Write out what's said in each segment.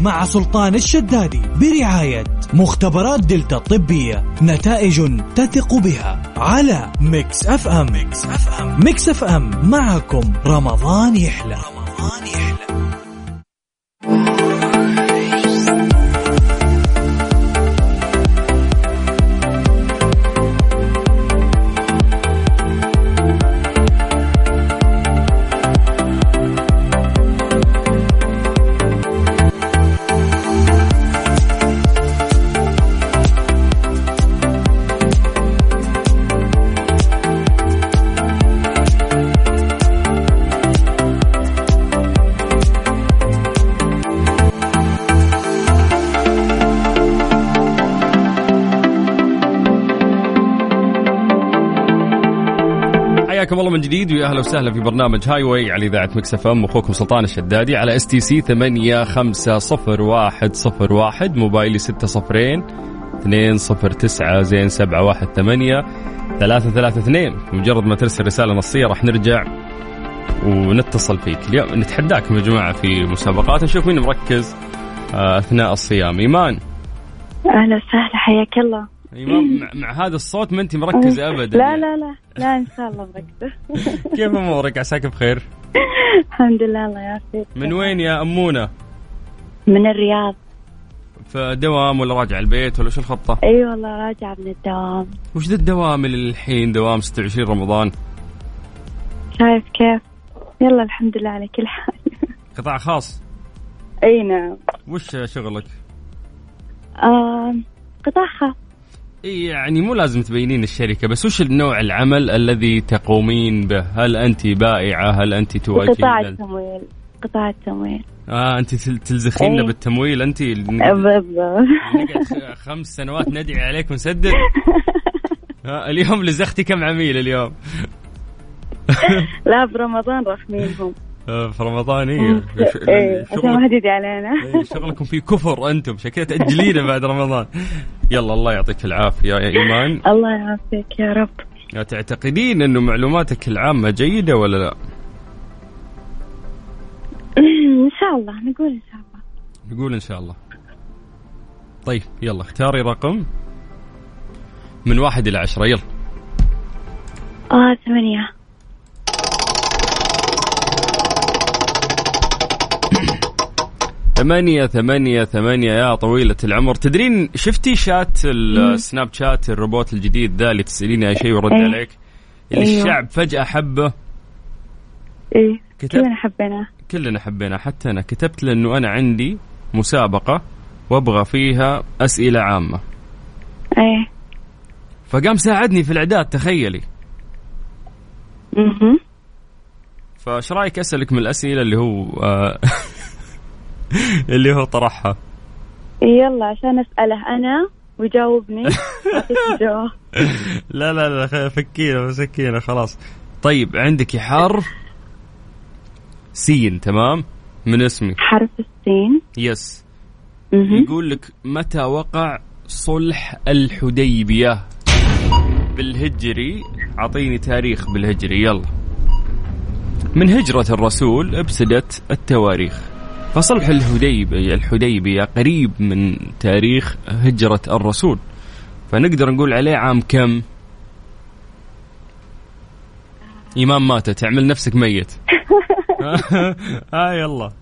مع سلطان الشدادي برعاية مختبرات دلتا الطبية نتائج تثق بها على Mix FM. Mix FM. Mix FM. معكم رمضان يحلى. رمضان يحلى. الله من جديد ويا أهلا وسهلا في برنامج Highway على إذاعة Mix FM. أخوكم سلطان الشدادي على STC 850101 موبايلي 6 صفرين 209 زين 718 332 مجرد ما ترسل رسالة نصية راح نرجع ونتصل فيك. اليوم نتحداكم يا جماعة في مسابقات. نشوف مين مركز آه، أثناء الصيام. إيمان. أهلا وسهلا. حياك الله. مع, مع هذا الصوت ما أنت مركزه ابدا لا لا لا. لا إن شاء الله مركزه كيف أمورك؟ عساك بخير. الحمد لله الله يعافيك. من وين يا امونه من الرياض. في دوام ولا راجع البيت ولا شو الخطة؟ إي والله راجعه من الدوام. وش ذا الدوام اللي الحين دوام 26 رمضان؟ شايف كيف؟ يلا الحمد لله على كل حال. قطاع خاص؟ إي نعم. وش شغلك؟ آه قطاع خاص. يعني مو لازم تبينين الشركة بس وش النوع العمل الذي تقومين به؟ هل أنت بائعة؟ هل أنت تواجهين قطاع التمويل قطاع التمويل. آه أنت تل- تلزخينا إيه. بالتمويل؟ نقعد بالضبط خ- خمس سنوات ندعي عليك ونسدد. آه اليوم لزختي كم عميل اليوم؟ لا برمضان آه في رمضان إيه إيه عشان ما شغلك حد علينا. إيه، شغلكم فيه كفر أنتم شكلها تأجلينا بعد رمضان. يلا الله يعطيك العافية يا إيمان. الله يعافيك يا رب. تعتقدين إنه معلوماتك العامة جيدة ولا لا؟ إن شاء الله نقول إن شاء الله. نقول إن شاء الله. طيب يلا اختاري رقم. من واحد إلى عشرة يلا. آه ثمانية. ثمانية ثمانية ثمانية. يا طويلة العمر. تدرين شفتي شات السناب شات الروبوت الجديد ذا اللي تسأليني أي شيء ويرد إيه. عليك؟ اللي أيوه. الشعب فجأة حبه. إيه. كتب كلنا حبيناه. كلنا حبينا حتى أنا كتبت له أنه أنا عندي مسابقة وأبغى فيها أسئلة عامة. إيه. فقام ساعدني في الإعداد تخيلي. أها فايش رأيك أسألك من الأسئلة اللي هو آه، اللي هو طرحها. يلا عشان أسأله أنا ويجاوبني. لا لا لا فكينا مسكينا خلاص. طيب عندك حرف سين تمام؟ من اسمي حرف السين. يس. يقول لك متى وقع صلح الحديبية؟ بالهجري. أعطيني تاريخ بالهجري يلا. من هجرة الرسول ابتدت التواريخ. فصلح الحديبية الحديبية قريب من تاريخ هجرة الرسول. فنقدر نقول عليه عام كم؟ إمام ماتت تعمل نفسك ميت. ها يلا.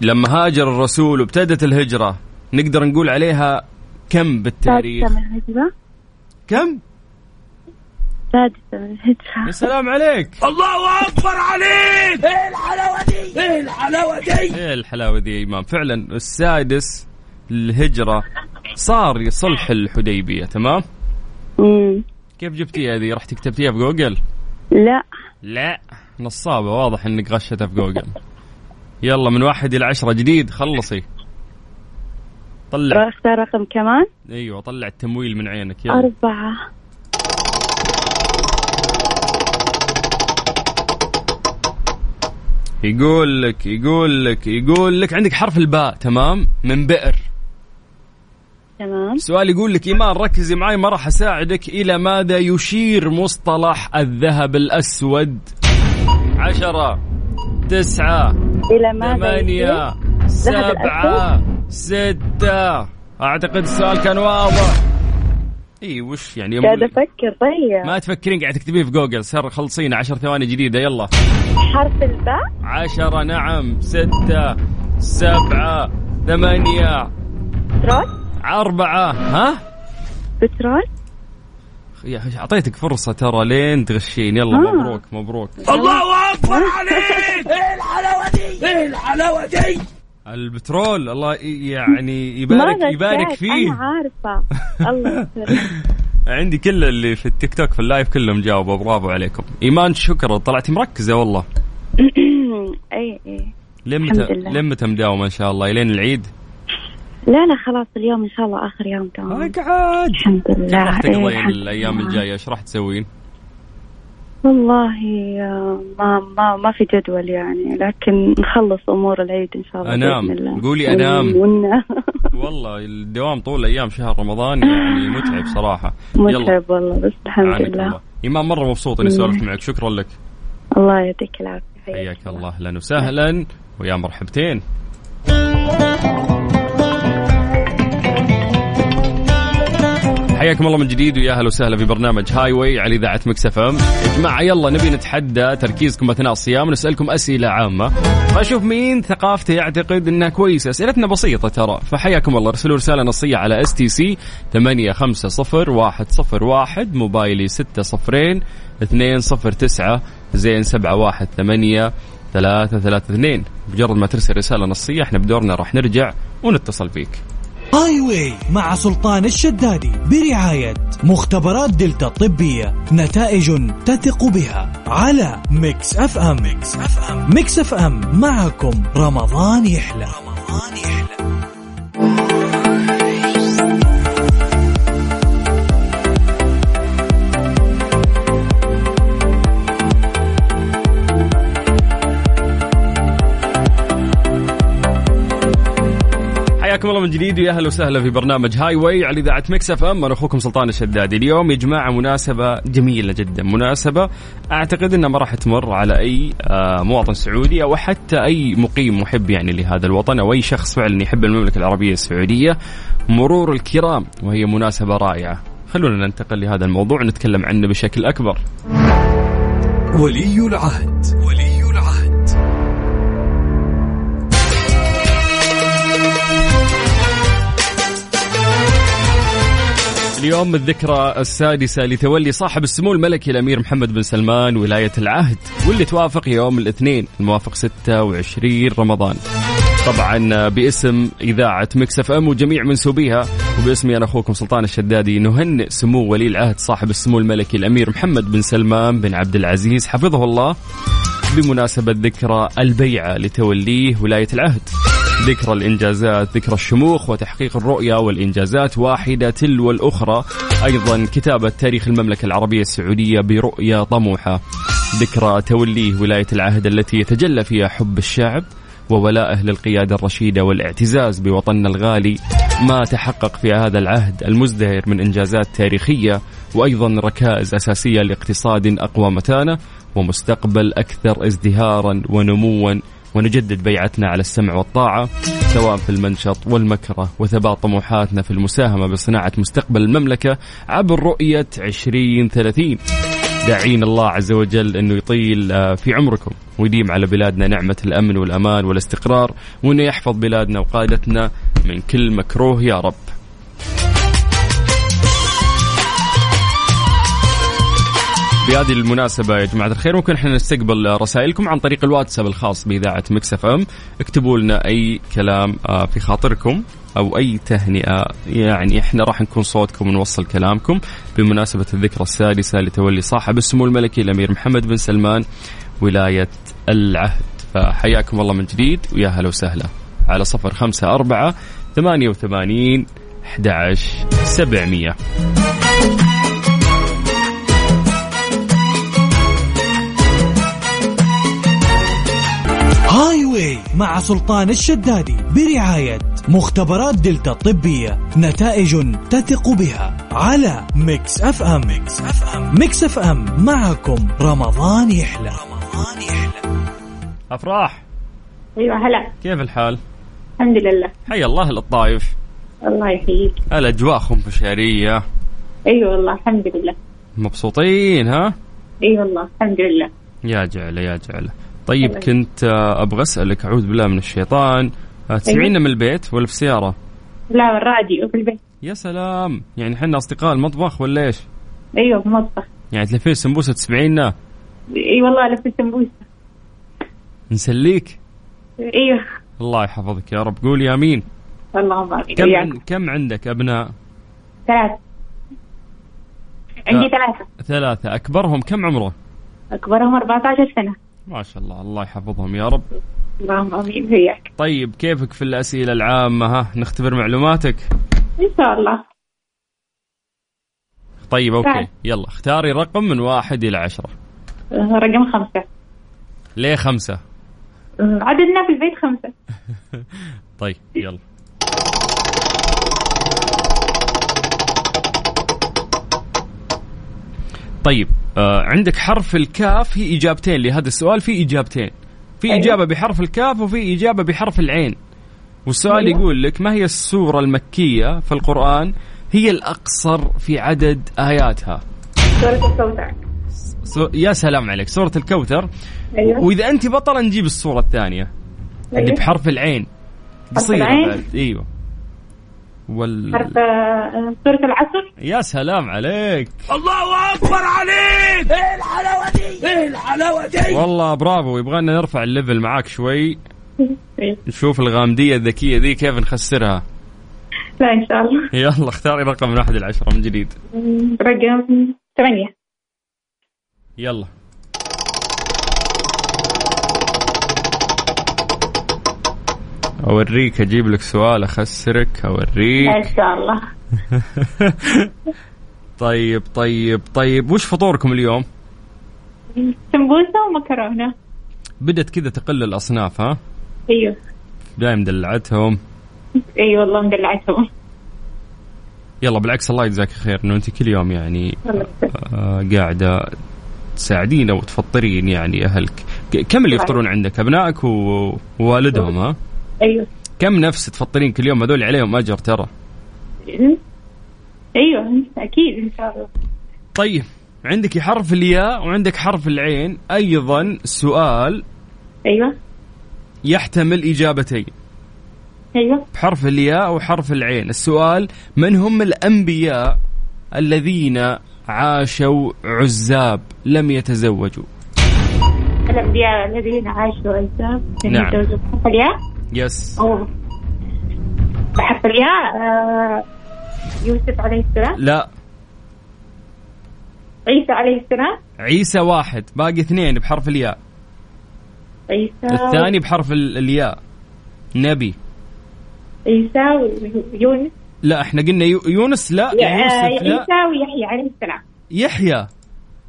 لما هاجر الرسول وابتدت الهجرة نقدر نقول عليها كم بالتاريخ؟ كم؟ سادسة من الهجرة. يا سلام عليك. الله أكبر عليك. إيه الحلاوة دي؟ إيه الحلاوة دي؟ إيه الحلاوة دي يا إمام؟ فعلا السادس الهجرة صار صلح الحديبية تمام؟ مم. كيف جبتيها هذه؟ رحت كتبتيها في جوجل؟ لا. لا. نصابة واضح إنك غشتها في جوجل. يلا من واحد إلى عشرة جديد خلصي. طلع. اختار رقم كمان؟ أيوه طلع التمويل من عينك يلا. أربعة. يقول لك يقول لك يقول لك عندك حرف الباء تمام؟ من بئر. تمام. السؤال يقول لك إيمان ركزي معي ما راح أساعدك إلى ماذا يشير مصطلح الذهب الأسود؟ عشرة تسعة إلى ماذا ثمانية سبعة ستة. أعتقد السؤال كان واضح. إي وش يعني؟ قاعد أفكر طيب. ما تفكرين قاعد تكتبيه في جوجل. سر خلصينا. عشر ثواني جديدة يلا. حرف الباء. عشرة نعم. ستة سبعة ثمانية. بترول. أربعة. ها؟ بترول. يا أعطيتك فرصة ترى لين تغشين. يلا آه. مبروك مبروك. الله أكبر عليك! إيه الحلاوة دي؟ إيه الحلاوة دي؟ البترول الله يعني يبارك يبارك فيه. أنا عارفة. الله عندي كل اللي في التيك توك في ال live كلهم جاوبوا. برافو عليكم. إيمان شكرا. طلعتي مركزة والله. اي اي لين متى الحمد لله. لين متى مداومه ان شاء الله. إلين العيد؟ لا لا خلاص اليوم إن شاء الله آخر يوم تمام. اقعد الحمد كيف لله. راح إيه، تقضين الحمد الأيام. الجاية؟ إيش راح تسوين؟ والله آه، ما ما ما في جدول يعني لكن نخلص أمور العيد إن شاء الله أنام. بإذن الله. قولي أنام. ون- والله الدوام طول أيام شهر رمضان يعني متعب صراحة. متعب والله بس الحمد لله. الله. ايمان مرة مبسوط إني سولفت معك. شكرا لك. الله يعطيك العافية. حياك الله أهلا وسهلا. ويا مرحبتين. حياكم الله من جديد ويا أهلا وسهلا في برنامج Highway على إذاعة Mix FM يا جماعة يلا نبي نتحدى تركيزكم أثناء الصيام ونسالكم أسئلة عامة. فأشوف مين ثقافته يعتقد إنها كويسة. أسئلتنا بسيطة ترى. فحياكم الله. ارسلوا رسالة نصية على STC 850101 موبايلي 6 صفرين 209 زين 718 ثلاثة ثلاثة اثنين. مجرد ما ترسل رسالة نصية إحنا بدورنا راح نرجع ونتصل فيك Highway مع سلطان الشدادي برعاية مختبرات دلتا الطبية نتائج تثق بها على Mix FM. Mix FM. Mix FM. معكم رمضان يحلى. رمضان يحلى. حياكم الله من جديد ويا أهلا وسهلا في برنامج Highway على إذاعة Mix FM أنا أخوكم سلطان الشدادي اليوم يا جماعة مناسبة جميلة جدا مناسبة. أعتقد إنها ما راح تمر على أي آه، مواطن سعودي أو حتى أي مقيم محب يعني لهذا الوطن أو أي شخص فعلا يحب المملكة العربية السعودية. مرور الكرام وهي مناسبة رائعة. خلونا ننتقل لهذا الموضوع ونتكلم عنه بشكل أكبر. ولي العهد. ولي اليوم الذكرى السادسة لتولي صاحب السمو الملكي الأمير محمد بن سلمان ولاية العهد واللي توافق يوم الاثنين الموافق 26 رمضان. طبعا باسم إذاعة مكسف أم وجميع منسوبيها وباسمي أنا أخوكم سلطان الشدادي نهنئ سمو ولي العهد صاحب السمو الملكي الأمير محمد بن سلمان بن عبد العزيز حفظه الله بمناسبة ذكرى البيعة لتوليه ولاية العهد. ذكرى الإنجازات ذكرى الشموخ وتحقيق الرؤية والإنجازات واحدة تلو الأخرى أيضا كتابة تاريخ المملكة العربية السعودية برؤية طموحة. ذكرى توليه ولاية العهد التي يتجلى فيها حب الشعب وولائه للقيادة الرشيدة والاعتزاز بوطننا الغالي. ما تحقق في هذا العهد المزدهر من إنجازات تاريخية وأيضا ركائز أساسية لاقتصاد أقوى متانة ومستقبل أكثر ازدهارا ونموا ونجدد بيعتنا على السمع والطاعة سواء في المنشط والمكره وثبات طموحاتنا في المساهمة بصناعة مستقبل المملكة عبر رؤية 2030 داعين الله عز وجل أنه يطيل آه، في عمركم ويديم على بلادنا نعمة الأمن والأمان والاستقرار وأنه يحفظ بلادنا وقادتنا من كل مكروه يا رب. بهذه المناسبة يا جماعة الخير ممكن إحنا نستقبل رسائلكم عن طريق الواتساب الخاص بإذاعة Mix FM. اكتبوا لنا أي كلام آه، في خاطركم أو أي تهنئة. يعني إحنا راح نكون صوتكم ونوصل كلامكم بمناسبة الذكرى السادسة لتولي صاحب السمو الملكي الأمير محمد بن سلمان ولاية العهد. فحياكم الله من جديد ويا هلا وسهلا. على صفر خمسة أربعة ثمانية وثمانين أحد عشر سبعمية. Highway مع سلطان الشدادي برعاية مختبرات دلتا الطبية نتائج تثق بها على Mix FM. Mix FM Mix FM معكم رمضان يحلى. رمضان يحلى أفراح. أيوه هلا. كيف الحال؟ الحمد لله. حي الله للطايف. الله يحييك. الاجواء خنفشاريه أيوه والله الحمد لله. مبسوطين ها؟ اي والله الحمد لله. يا جعلة يا جعلة. طيب الله كنت آه، أبغى أسألك أعوذ بالله من الشيطان. آه، تسمعينا من البيت ولا في السيارة؟ لا الراديو في البيت. يا سلام. يعني حنا أصدقاء المطبخ ولا إيش؟ أيوه في المطبخ يعني تلفين سمبوسه تسمعينا؟ إي والله لفت سمبوسه نسليك؟ إيوه. الله يحفظك يا رب. قولي أمين. اللهم امين كم. عن... كم عندك أبناء؟ ثلاثة. عندي. ثلاثة. ثلاثة. أكبرهم كم عمره؟ أكبرهم 14 سنة. ما شاء الله الله يحفظهم يا رب. اللهم آمين وياك طيب كيفك في الأسئلة العامة؟ ها نختبر معلوماتك. إن شاء الله. طيب أوكي. بعد. يلا اختاري رقم من واحد إلى عشرة. آه، رقم خمسة. ليه خمسة؟ آه، عددنا في البيت خمسة. طيب يلا. طيب آه عندك حرف الكاف هي إجابتين لهذا السؤال في إجابتين. في أيوة. إجابة بحرف الكاف وفي إجابة بحرف العين. والسؤال أيوة. يقول لك ما هي السورة المكية في القرآن؟ هي الأقصر في عدد آياتها. سورة الكوثر. سو... يا سلام عليك سورة الكوثر. أيوه. وإذا أنت بطلة نجيب السورة الثانية. اللي أيوة. بحرف العين؟ بعد. أيوه. وال حرف آه، سورة العصر؟ يا سلام عليك. الله أكبر عليك! إيه الحلاوة دي؟ إيه الحلاوة دي؟ والله برافو يبغانا نرفع الليفل معاك شوي. إيه. نشوف الغامدية الذكية ذي كيف نخسرها. لا إن شاء الله. يلا اختاري رقم من واحد إلى عشرة من جديد. رقم ثمانية. يلا. أوريك أجيب لك سؤال أخسرك أوريك. إن شاء الله. طيب طيب طيب وش فطوركم اليوم؟ سمبوسة ومكرونة. بدت كذا تقل الأصناف ها؟ أيوه. دايم دلعتهم. إي والله مدلعتهم. يلا بالعكس الله يجزاك خير إنه أنت كل يوم يعني آه قاعدة تساعدين أو تفطرين يعني أهلك. كم اللي يفطرون عندك؟ أبنائك ووالدهم ها؟ أيوه. كم نفس تفطرين كل يوم؟ هذول عليهم أجر ترى. أيوه أكيد إن شاء الله. طيب عندك حرف الياء وعندك حرف العين. أيضا سؤال أيوه. يحتمل إجابتين. أيوه. بحرف الياء وحرف العين. السؤال من هم الأنبياء الذين عاشوا عزاب؟ لم يتزوجوا. الأنبياء الذين عاشوا عزاب. نعم. بحرف الياء؟ يس أو بحرف الياء آه، يوسف عليه السلام؟ لا. عيسى عليه السلام؟ عيسى واحد باقي اثنين بحرف الياء. عيسى الثاني بحرف ال- الياء. نبي. عيسى ويونس؟ لا إحنا قلنا يو- يونس لا يوسف لا. عيسى ويحيى عليه السلام. يحيى.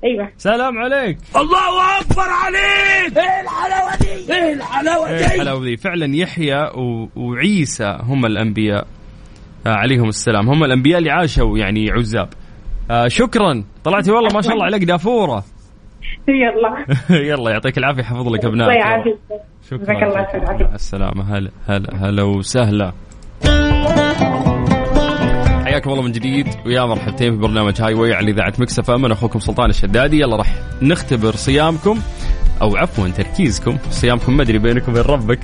أيوه. سلام عليك. الله أكبر عليك. إيه الحلاوة دي؟ إيه الحلاوة إيه دي الحلاوة ذي فعلا يحيى و... وعيسى هم الأنبياء. آه عليهم السلام. هم الأنبياء اللي عاشوا يعني عزاب. آه شكرا. طلعتي والله ما شاء الله عليك دافورة. يلا. يلا يعطيك العافية حفظ لك الله ابنائك يعافيك. شكرا الله خير. شكراً. مع السلامة. هلا هلا هلا وسهلا. حياكم الله من جديد. ويا مرحبتين في برنامج Highway على إذاعة Mix FM أنا أخوكم سلطان الشدادي. يلا راح نختبر صيامكم أو عفوا تركيزكم. صيامكم ما أدري بينكم وبين ربك.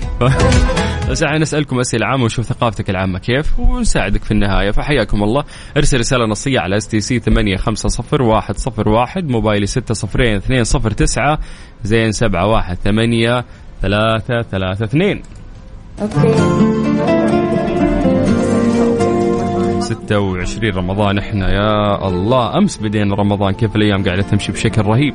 بس إحنا نسألكم أسئلة عامة ونشوف ثقافتك العامة كيف ونساعدك في النهاية. فحياكم الله. ارسل رسالة نصية على STC 850101 موبايلي 60209 زين 718 3 3 2 26 رمضان. إحنا يا الله أمس بدينا رمضان. كيف الأيام قاعدة تمشي بشكل رهيب.